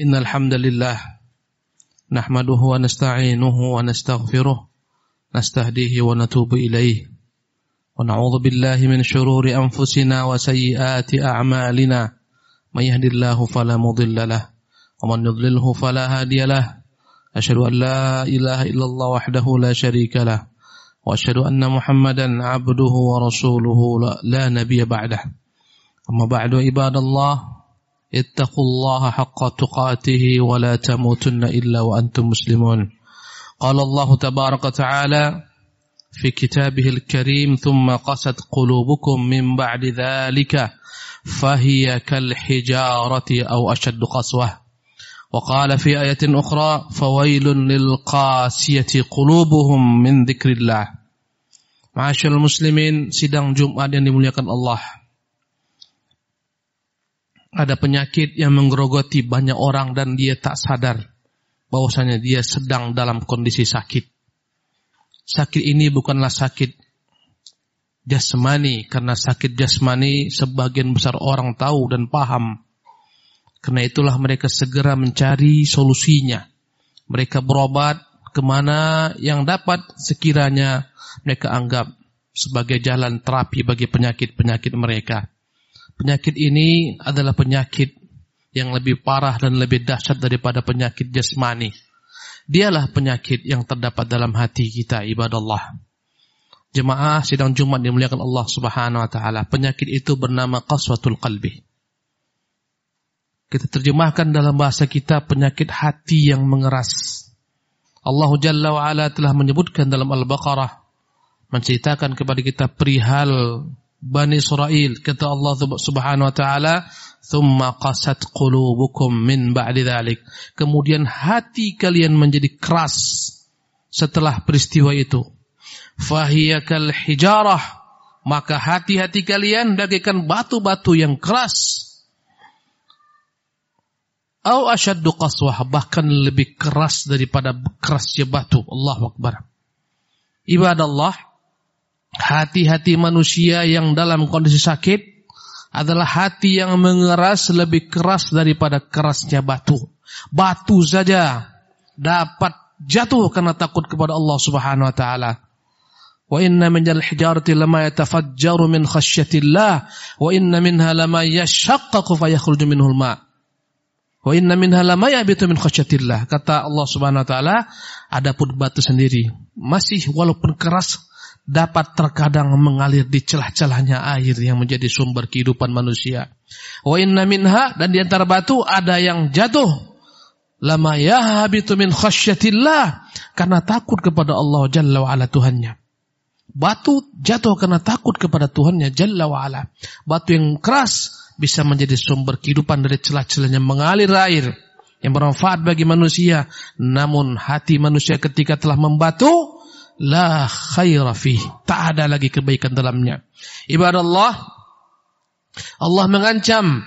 إن الحمد لله نحمده ونستعينه ونستغفره نستهديه ونتوب إليه. ونعوذ بالله من شرور أنفسنا وسيئات أعمالنا. من يهد الله فلا مضل له ومن يضلله فلا هادي له. أشهد أن لا إله إلا الله وحده لا شريك له وأشهد أن محمدا عبده ورسوله لا نبي بعده. أما بعد عباد الله اتقوا الله حق تقاته ولا تموتن إلا وأنتم مسلمون. قال الله تبارك وتعالى في كتابه الكريم ثم قست قلوبكم من بعد ذلك فهي كالحجارة أو أشد قسوة. وقال في آية أخرى فويل للقاسية قلوبهم من ذكر الله. معاشر المسلمين sidang Jumat yang dimuliakan Allah. Ada penyakit yang menggerogoti banyak orang dan dia tak sadar bahwasanya dia sedang dalam kondisi sakit. Sakit ini bukanlah sakit jasmani karena sakit jasmani sebagian besar orang tahu dan paham. Karena itulah mereka segera mencari solusinya. Mereka berobat ke mana yang dapat sekiranya mereka anggap sebagai jalan terapi bagi penyakit-penyakit mereka. Penyakit ini adalah penyakit yang lebih parah dan lebih dahsyat daripada penyakit jasmani. Dialah penyakit yang terdapat dalam hati kita ibadah Allah. Jemaah sidang Jumat dimuliakan Allah Subhanahu wa taala. Penyakit itu bernama qaswatul qalbi. Kita terjemahkan dalam bahasa kita penyakit hati yang mengeras. Allah Jalla wa ala telah menyebutkan dalam Al-Baqarah menceritakan kepada kita perihal Bani Israel. Kata Allah Subhanahu wa taala thumma qasat qulubukum min ba'di dhalik. Kemudian hati kalian menjadi keras setelah peristiwa itu. Fahiyakal hijarah. Maka hati-hati kalian bagaikan batu-batu yang keras. Atau asyaddu qaswah. Bahkan lebih keras daripada kerasnya batu. Allahu akbar. Ibadah Allah hati-hati manusia yang dalam kondisi sakit adalah hati yang mengeras lebih keras daripada kerasnya batu. Batu saja dapat jatuh karena takut kepada Allah Subhanahu wa taala. Wa inna min al-hijarati lama yatafajjaru min khasyatillah wa inna minha lama yashaqqaqu fayakhruju minhu al-ma'. Wa inna minha lama yabitu min khasyatillah. Kata Allah Subhanahu wa taala, adapun batu sendiri masih walaupun keras dapat terkadang mengalir di celah-celahnya air yang menjadi sumber kehidupan manusia. Wa inna minha dan di antara batu ada yang jatuh lama yahabitu min khasyatillah karena takut kepada Allah Jalla wa Tuhannya. Batu jatuh karena takut kepada Tuhannya Jalla wa. Batu yang keras bisa menjadi sumber kehidupan dari celah-celahnya mengalir air yang bermanfaat bagi manusia. Namun hati manusia ketika telah membatu la khaira fih. Tak ada lagi kebaikan dalamnya. Ibadah Allah, Allah mengancam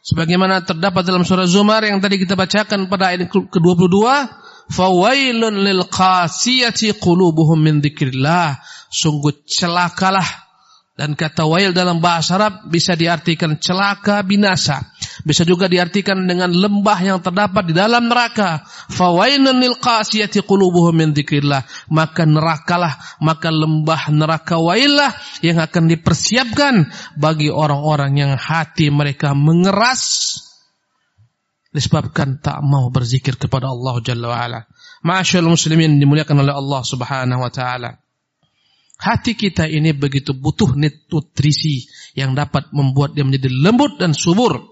sebagaimana terdapat dalam surah Zumar yang tadi kita bacakan pada ayat ke-22, fawailun lil qasiyati qulubuhum min. Sungguh celakalah dan kata wail dalam bahasa Arab bisa diartikan celaka binasa. Bisa juga diartikan dengan lembah yang terdapat di dalam neraka. Fawailun lil qasiyati qulubuhum min dzikrillah. Maka nerakalah, maka lembah neraka wailah yang akan dipersiapkan bagi orang-orang yang hati mereka mengeras disebabkan tak mau berzikir kepada Allah Jalla wa ala. Muslimin dimuliakan oleh Allah Subhanahu wa taala. Hati kita ini begitu butuh nutrisi yang dapat membuat dia menjadi lembut dan subur.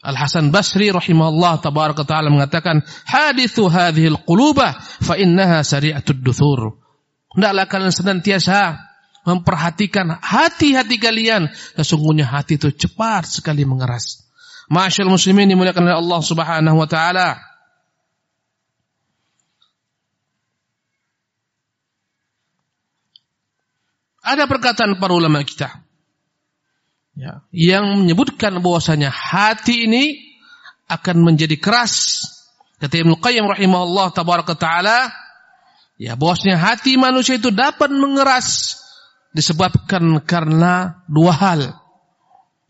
Al Hasan Basri rahimahullah tabaraka taala mengatakan, "Hadithu hadhil quluba fa innaha sari'atud duthur." Hendaklah kalian senantiasa memperhatikan hati-hati kalian. Sesungguhnya hati itu cepat sekali mengeras. Masyaallah muslimin dimuliakan oleh Allah Subhanahu wa taala. Ada perkataan para ulama kita ya, yang menyebutkan bahwasanya hati ini akan menjadi keras. Kata Ibnu Qayyim rahimahullah tabaraka taala, ya bahwasanya hati manusia itu dapat mengeras disebabkan karena dua hal.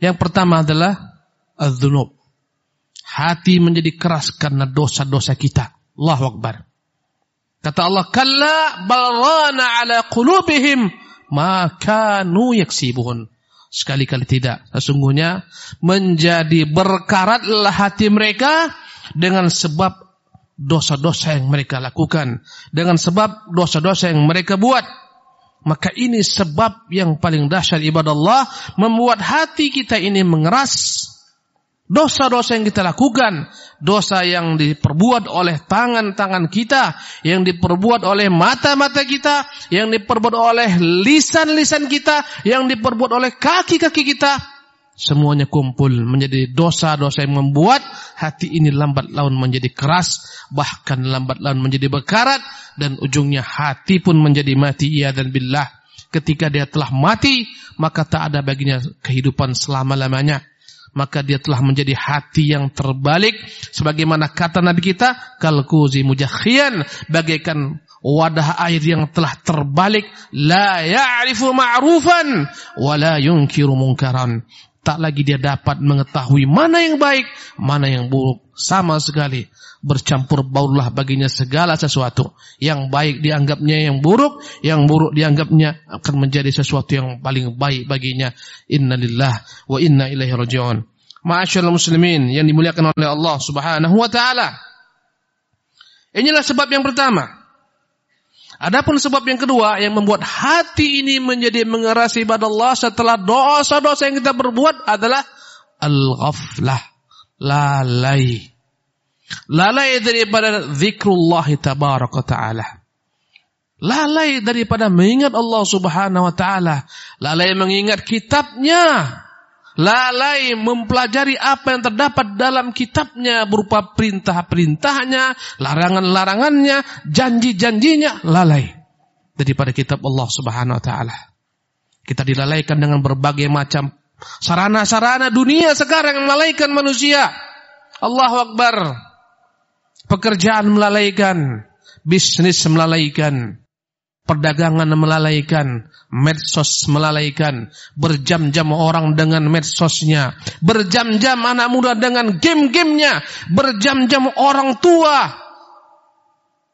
Yang pertama adalah az hati menjadi keras karena dosa-dosa kita. Allahu Akbar. Kata Allah, "Kalla balrana ala qulubihim ma kanu yaksibun." Sekali-kali tidak. Sesungguhnya menjadi berkaratlah hati mereka dengan sebab dosa-dosa yang mereka lakukan. Dengan sebab dosa-dosa yang mereka buat. Maka ini sebab yang paling dahsyat ibadah Allah membuat hati kita ini mengeras Dosa-dosa yang kita lakukan, dosa yang diperbuat oleh tangan-tangan kita, yang diperbuat oleh mata-mata kita, yang diperbuat oleh lisan-lisan kita, yang diperbuat oleh kaki-kaki kita, semuanya kumpul menjadi dosa-dosa yang membuat hati ini lambat laun menjadi keras, bahkan lambat laun menjadi berkarat dan ujungnya hati pun menjadi mati ia dan billah. Ketika dia telah mati, maka tak ada baginya kehidupan selama-lamanya maka dia telah menjadi hati yang terbalik. Sebagaimana kata Nabi kita kalkuzi mujakhian bagaikan wadah air yang telah terbalik. La ya'rifu ma'rufan wa la yunkiru munkaran. Tak lagi dia dapat mengetahui mana yang baik mana yang buruk sama sekali bercampur baurlah baginya segala sesuatu. Yang baik dianggapnya yang buruk, yang buruk dianggapnya akan menjadi sesuatu yang paling baik baginya. Innalillah wa inna ilaihi raji'un. Ma'asyiral muslimin yang dimuliakan oleh Allah Subhanahu wa taala. Inilah sebab yang pertama. Adapun sebab yang kedua yang membuat hati ini menjadi mengeras ibadah Allah setelah dosa-dosa yang kita berbuat adalah al-ghaflah, lalai. Lalai daripada zikrullah tabaraka ta'ala. Lalai daripada mengingat Allah subhanahu wa ta'ala. Lalai mengingat kitabnya. Lalai mempelajari apa yang terdapat dalam kitabnya berupa perintah-perintahnya, larangan-larangannya, janji-janjinya. Lalai daripada kitab Allah subhanahu wa ta'ala. Kita dilalaikan dengan berbagai macam sarana-sarana dunia sekarang melalaikan manusia. Allahu Akbar. Pekerjaan melalaikan, bisnis melalaikan, perdagangan melalaikan, medsos melalaikan, berjam-jam orang dengan medsosnya, berjam-jam anak muda dengan game-gamenya, berjam-jam orang tua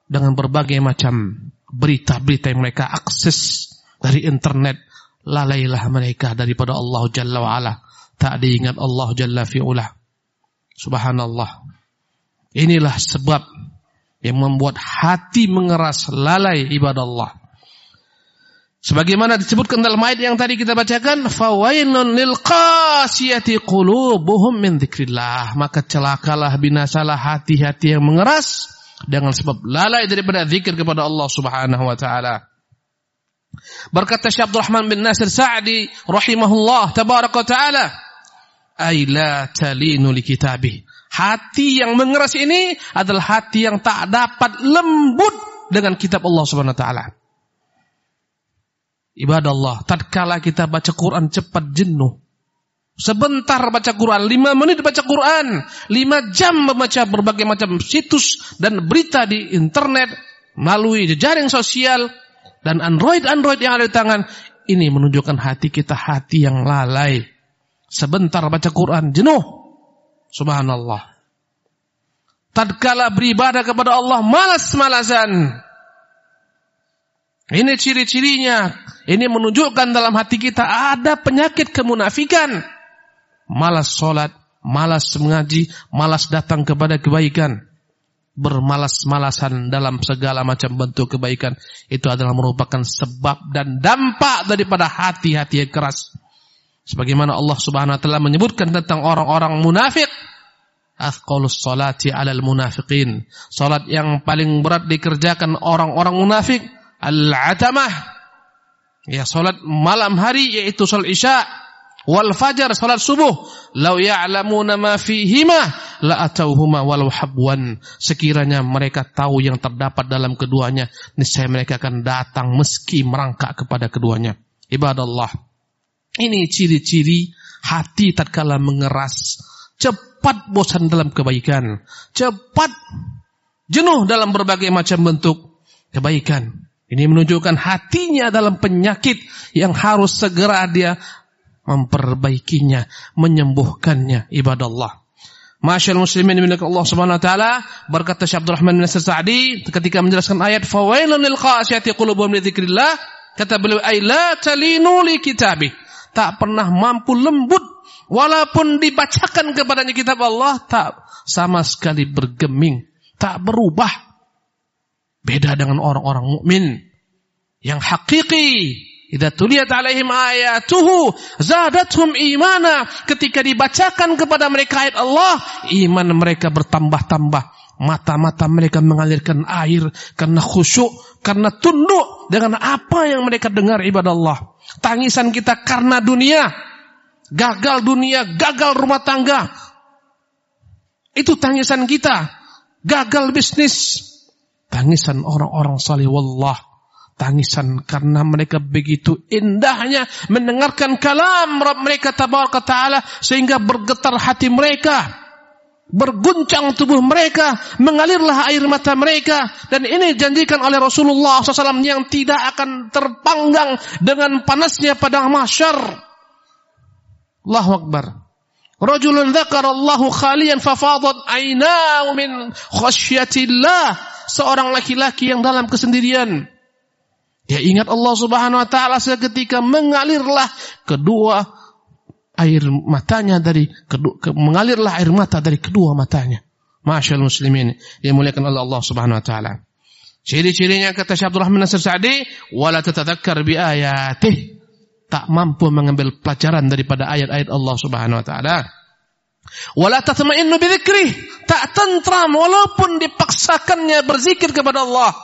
dengan berbagai macam berita-berita yang mereka akses dari internet, lalailah mereka daripada Allah Jalla wa'ala. Tak diingat Allah Jalla fi'ulah. Subhanallah. Inilah sebab yang membuat hati mengeras lalai ibadah Allah. Sebagaimana disebutkan dalam ayat yang tadi kita bacakan, fawailun lil qasiyati qulubuhum min dzikrillah. Maka celakalah binasalah hati-hati yang mengeras dengan sebab lalai daripada zikir kepada Allah Subhanahu wa taala. Berkata Syekh Abdul Rahman bin Nasir Sa'di rahimahullah tabaraka taala, "Ai la talinu li kitabih." Hati yang mengeras ini adalah hati yang tak dapat lembut dengan kitab Allah Subhanahu wa taala. Ibadah Allah, tatkala kita baca Quran cepat jenuh. Sebentar baca Quran, lima menit baca Quran, lima jam membaca berbagai macam situs dan berita di internet melalui jejaring sosial dan Android-Android yang ada di tangan. Ini menunjukkan hati kita hati yang lalai. Sebentar baca Quran, jenuh. Subhanallah. Tatkala beribadah kepada Allah malas-malasan. Ini ciri-cirinya. Ini menunjukkan dalam hati kita ada penyakit kemunafikan. Malas sholat, malas mengaji, malas datang kepada kebaikan. Bermalas-malasan dalam segala macam bentuk kebaikan. Itu adalah merupakan sebab dan dampak daripada hati-hati yang keras. Sebagaimana Allah Subhanahu wa taala menyebutkan tentang orang-orang munafik, Athqalus salati 'alal munafiqin. Salat yang paling berat dikerjakan orang-orang munafik al-atamah. Ya, salat malam hari yaitu salat Isya wal fajar salat subuh. Lau ya'lamuna ma fihima la atauhuma walau habwan. Sekiranya mereka tahu yang terdapat dalam keduanya, niscaya mereka akan datang meski merangkak kepada keduanya. Ibadah Allah. Ini ciri-ciri hati tatkala mengeras, cepat bosan dalam kebaikan, cepat jenuh dalam berbagai macam bentuk kebaikan. Ini menunjukkan hatinya dalam penyakit yang harus segera dia memperbaikinya, menyembuhkannya ibadah Allah. Masyaallah muslimin milik Allah Subhanahu wa taala berkata Syekh Abdurrahman bin Nasir Sa'di ketika menjelaskan ayat fawailun lil qasiyati qulubuhum li dzikrillah kata beliau ay la talinu li kitabi tak pernah mampu lembut walaupun dibacakan kepadanya kitab Allah tak sama sekali bergeming tak berubah. Beda dengan orang-orang mukmin yang hakiki Idza tuliyat alaihim ayatuhu zadathum imana. Ketika dibacakan kepada mereka ayat Allah, iman mereka bertambah-tambah. Mata-mata mereka mengalirkan air karena khusyuk, karena tunduk dengan apa yang mereka dengar ibadah Allah. Tangisan kita karena dunia, gagal dunia, gagal rumah tangga. Itu tangisan kita. Gagal bisnis. Tangisan orang-orang salih wallah tangisan karena mereka begitu indahnya mendengarkan kalam Rabb mereka tabaraka taala sehingga bergetar hati mereka berguncang tubuh mereka mengalirlah air mata mereka. Dan ini dijanjikan oleh Rasulullah SAW yang tidak akan terpanggang dengan panasnya pada mahsyar. Allahu Akbar. Rajulun dzakarallahu khalian fafadat aynahu min khasyatillah. Seorang laki-laki yang dalam kesendirian dia ingat Allah Subhanahu wa taala seketika mengalirlah kedua air matanya dari kedua, ke, mengalirlah air mata dari kedua matanya. Masyaallah muslimin yang muliakan oleh Allah Subhanahu wa taala. Ciri-cirinya kata Syekh Abdul Nasir Sa'di, wala tatadzakkar bi ayatih. Tak mampu mengambil pelajaran daripada ayat-ayat Allah Subhanahu wa taala. Wala tatma'innu bi Tak tentram walaupun dipaksakannya berzikir kepada Allah.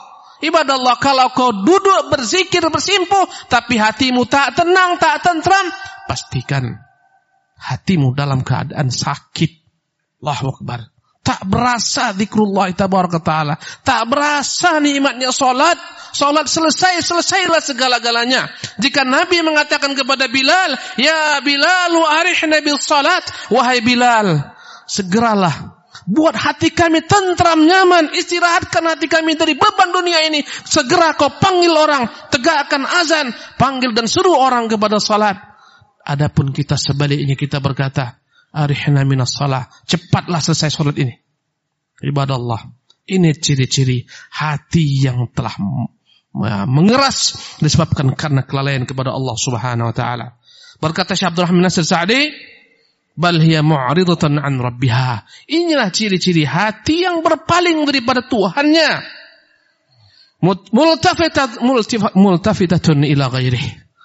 Ibadah Allah kalau kau duduk berzikir bersimpuh tapi hatimu tak tenang, tak tentram, pastikan hatimu dalam keadaan sakit. Allahu Akbar. Tak berasa zikrullah tabaraka taala. Tak berasa nikmatnya salat. Salat selesai, selesailah segala-galanya. Jika Nabi mengatakan kepada Bilal, "Ya Bilal, arihna bil salat." Wahai Bilal, segeralah Buat hati kami tentram, nyaman. Istirahatkan hati kami dari beban dunia ini. Segera kau panggil orang. Tegakkan azan. Panggil dan suruh orang kepada salat. Adapun kita sebaliknya kita berkata. Arihna minas salah. Cepatlah selesai salat ini. Ibadah Allah. Ini ciri-ciri hati yang telah mengeras disebabkan karena kelalaian kepada Allah Subhanahu wa taala. Berkata Syekh Abdul Rahman Nasir Sa'di, bal hiya mu'ridatan an rabbiha. Inilah ciri-ciri hati yang berpaling daripada Tuhannya. Multafitat multafitatun ila ghairih.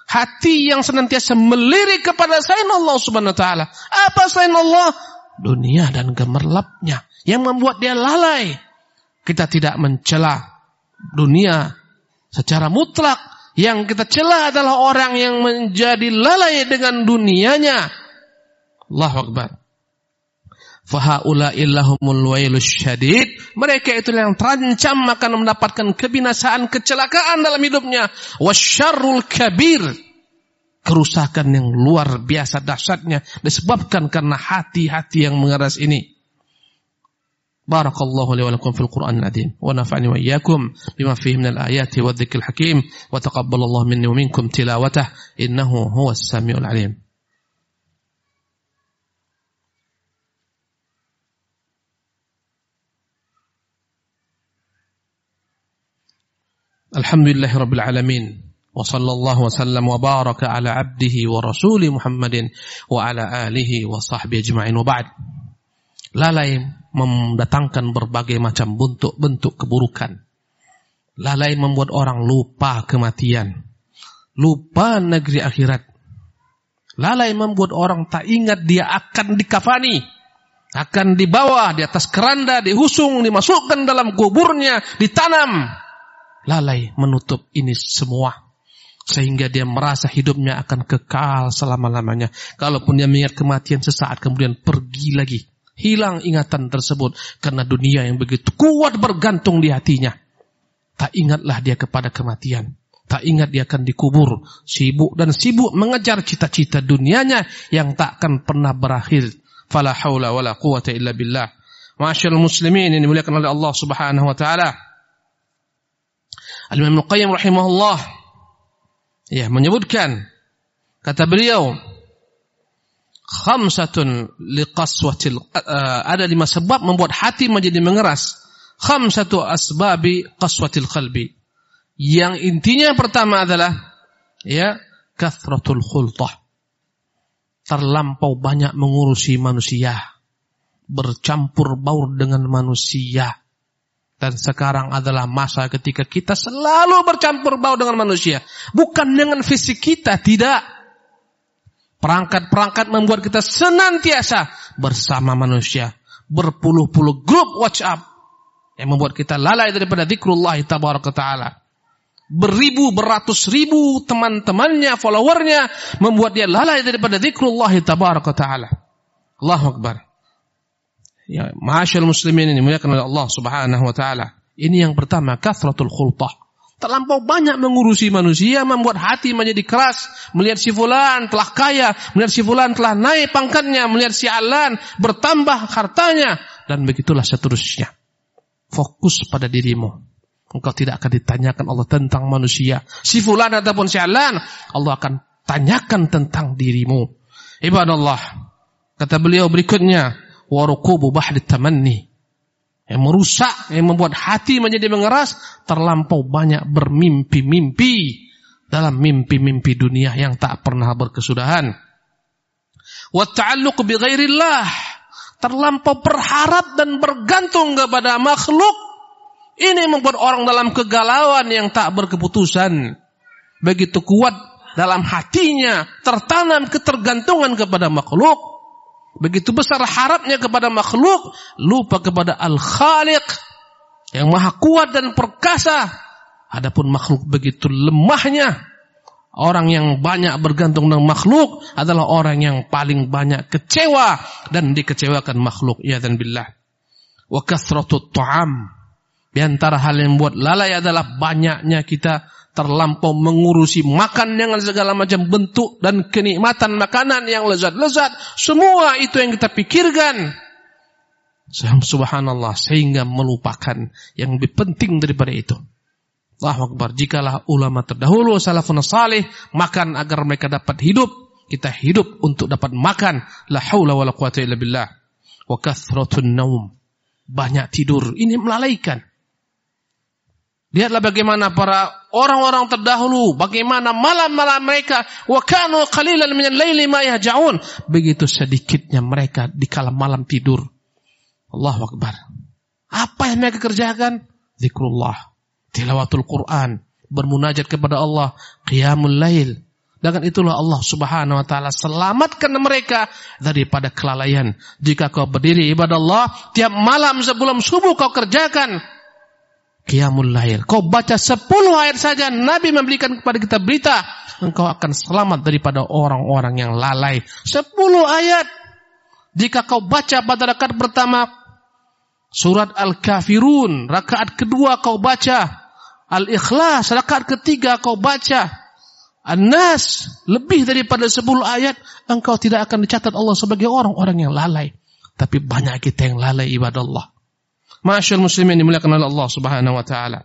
Hati yang senantiasa melirik kepada selain Allah Subhanahu wa taala. Apa selain Allah? Dunia dan gemerlapnya yang membuat dia lalai. Kita tidak mencela dunia secara mutlak. Yang kita cela adalah orang yang menjadi lalai dengan dunianya Allahu Akbar. Fahaula illahumul wailus syadid. Mereka itu yang terancam akan mendapatkan kebinasaan, kecelakaan dalam hidupnya. Wasyarrul kabir. Kerusakan yang luar biasa dahsyatnya disebabkan karena hati-hati yang mengeras ini. Barakallahu li wa lakum fil Qur'an al-azim wa nafa'ani wa iyyakum bima fihi min al-ayati wa dhikril hakim wa taqabbalallahu minni wa minkum tilawatah innahu huwas samiul alim. Alhamdulillah Rabbil Alamin. Wa sallallahu wa sallam wa baraka ala abdihi wa rasuli Muhammadin Wa ala alihi wa sahbihi ajma'in. Wa Lalai mendatangkan berbagai macam bentuk-bentuk keburukan. Lalai membuat orang lupa kematian. Lupa negeri akhirat. Lalai membuat orang tak ingat dia akan dikafani. Akan dibawa di atas keranda, dihusung, dimasukkan dalam kuburnya, ditanam lalai menutup ini semua sehingga dia merasa hidupnya akan kekal selama-lamanya. Kalaupun dia mengingat kematian sesaat kemudian pergi lagi. Hilang ingatan tersebut karena dunia yang begitu kuat bergantung di hatinya. Tak ingatlah dia kepada kematian. Tak ingat dia akan dikubur. Sibuk dan sibuk mengejar cita-cita dunianya yang tak akan pernah berakhir. Fala haula wala quwata illa billah. Masyaallah muslimin ini dimuliakan oleh Allah Subhanahu wa taala. Al-Imam Qayyim rahimahullah ya menyebutkan kata beliau khamsatun liqaswatil uh, ada lima sebab membuat hati menjadi mengeras. Khamsatu asbabi qaswatil qalbi. Yang intinya pertama adalah ya kathratul khultah. Terlampau banyak mengurusi manusia. Bercampur baur dengan manusia dan sekarang adalah masa ketika kita selalu bercampur baur dengan manusia bukan dengan fisik kita tidak Perangkat-perangkat membuat kita senantiasa bersama manusia. Berpuluh-puluh grup WhatsApp yang membuat kita lalai daripada zikrullah ta'ala. Beribu, beratus ribu teman-temannya, followernya membuat dia lalai daripada zikrullah ta'ala. Allahu Akbar. Ya, ma'asyal muslimin ini muliakan oleh Allah Subhanahu wa taala. Ini yang pertama, kathratul khultah. Terlampau banyak mengurusi manusia, membuat hati menjadi keras. Melihat si fulan telah kaya, melihat si fulan telah naik pangkatnya, melihat si alan bertambah hartanya. Dan begitulah seterusnya. Fokus pada dirimu. Engkau tidak akan ditanyakan Allah tentang manusia. Si fulan ataupun si alan, Allah akan tanyakan tentang dirimu. Ibadah Allah. Kata beliau berikutnya, warukubu bahdi tamanni yang merusak, yang membuat hati menjadi mengeras, terlampau banyak bermimpi-mimpi dalam mimpi-mimpi dunia yang tak pernah berkesudahan. Wa ta'alluq bi ghairillah, terlampau berharap dan bergantung kepada makhluk. Ini membuat orang dalam kegalauan yang tak berkeputusan. Begitu kuat dalam hatinya tertanam ketergantungan kepada makhluk Begitu besar harapnya kepada makhluk, lupa kepada Al-Khaliq yang maha kuat dan perkasa. Adapun makhluk begitu lemahnya. Orang yang banyak bergantung dengan makhluk adalah orang yang paling banyak kecewa dan dikecewakan makhluk. Ya dan billah. Wa kathratut ta'am. Di antara hal yang membuat lalai adalah banyaknya kita terlampau mengurusi makan dengan segala macam bentuk dan kenikmatan makanan yang lezat-lezat. Semua itu yang kita pikirkan. Subhanallah sehingga melupakan yang lebih penting daripada itu. Allahu Akbar. Jikalah ulama terdahulu salafun salih makan agar mereka dapat hidup, kita hidup untuk dapat makan. La haula wala quwata illa billah. Wa kathratun naum. Banyak tidur. Ini melalaikan. Lihatlah bagaimana para orang-orang terdahulu, bagaimana malam-malam mereka wa kanu qalilan minal laili yahja'un. Begitu sedikitnya mereka di kala malam tidur. Allahu akbar. Apa yang mereka kerjakan? Zikrullah, tilawatul Quran, bermunajat kepada Allah, qiyamul lail. Dengan itulah Allah Subhanahu wa taala selamatkan mereka daripada kelalaian. Jika kau berdiri ibadah Allah, tiap malam sebelum subuh kau kerjakan Qiyamul Lail. Kau baca 10 ayat saja Nabi memberikan kepada kita berita engkau akan selamat daripada orang-orang yang lalai. 10 ayat. Jika kau baca pada rakaat pertama surat Al-Kafirun, rakaat kedua kau baca Al-Ikhlas, rakaat ketiga kau baca An-Nas, lebih daripada 10 ayat, engkau tidak akan dicatat Allah sebagai orang-orang yang lalai. Tapi banyak kita yang lalai ibadah Allah. Masyaallah muslimin dimuliakan oleh Allah Subhanahu wa taala.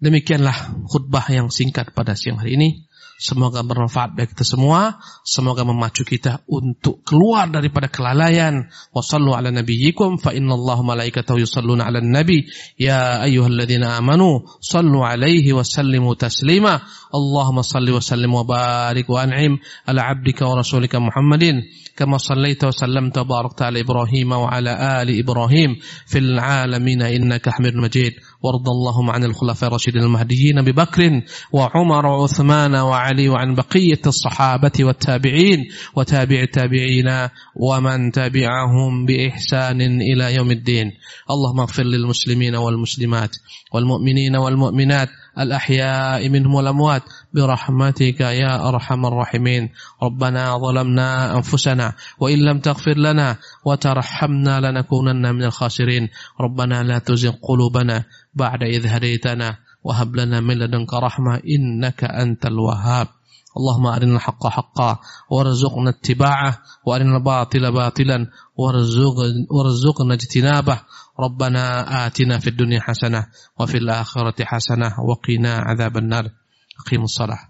Demikianlah khutbah yang singkat pada siang hari ini. Semoga bermanfaat bagi kita semua. Semoga memacu kita untuk keluar daripada kelalaian. Wassallu ala nabiyyikum fa inna Allah malaikatahu yusalluna ala nabi. Ya ayyuhalladzina amanu sallu alaihi wa sallimu taslima. Allahumma salli wa sallim wa barik wa an'im ala abdika wa rasulika Muhammadin. كما صليت وسلمت وباركت على إبراهيم وعلى آل إبراهيم في العالمين إنك حميد مجيد. وارض اللهم عن الخلفاء الراشدين المهديين أبي بكر وعمر وعثمان وعلي وعن بقية الصحابة والتابعين وتابع التابعين ومن تبعهم بإحسان إلى يوم الدين. اللهم اغفر للمسلمين والمسلمات والمؤمنين والمؤمنات الأحياء منهم والأموات. برحمتك يا أرحم الراحمين. ربنا ظلمنا أنفسنا وإن لم تغفر لنا وترحمنا لنكونن من الخاسرين. ربنا لا تزغ قلوبنا بعد إذ هديتنا وهب لنا من لدنك رحمة إنك أنت الوهاب. اللهم أرنا الحق حقا وارزقنا اتباعه وأرنا الباطل باطلا وارزقنا اجتنابه. ربنا آتنا في الدنيا حسنة وفي الآخرة حسنة وقنا عذاب النار. أقيموا الصلاة.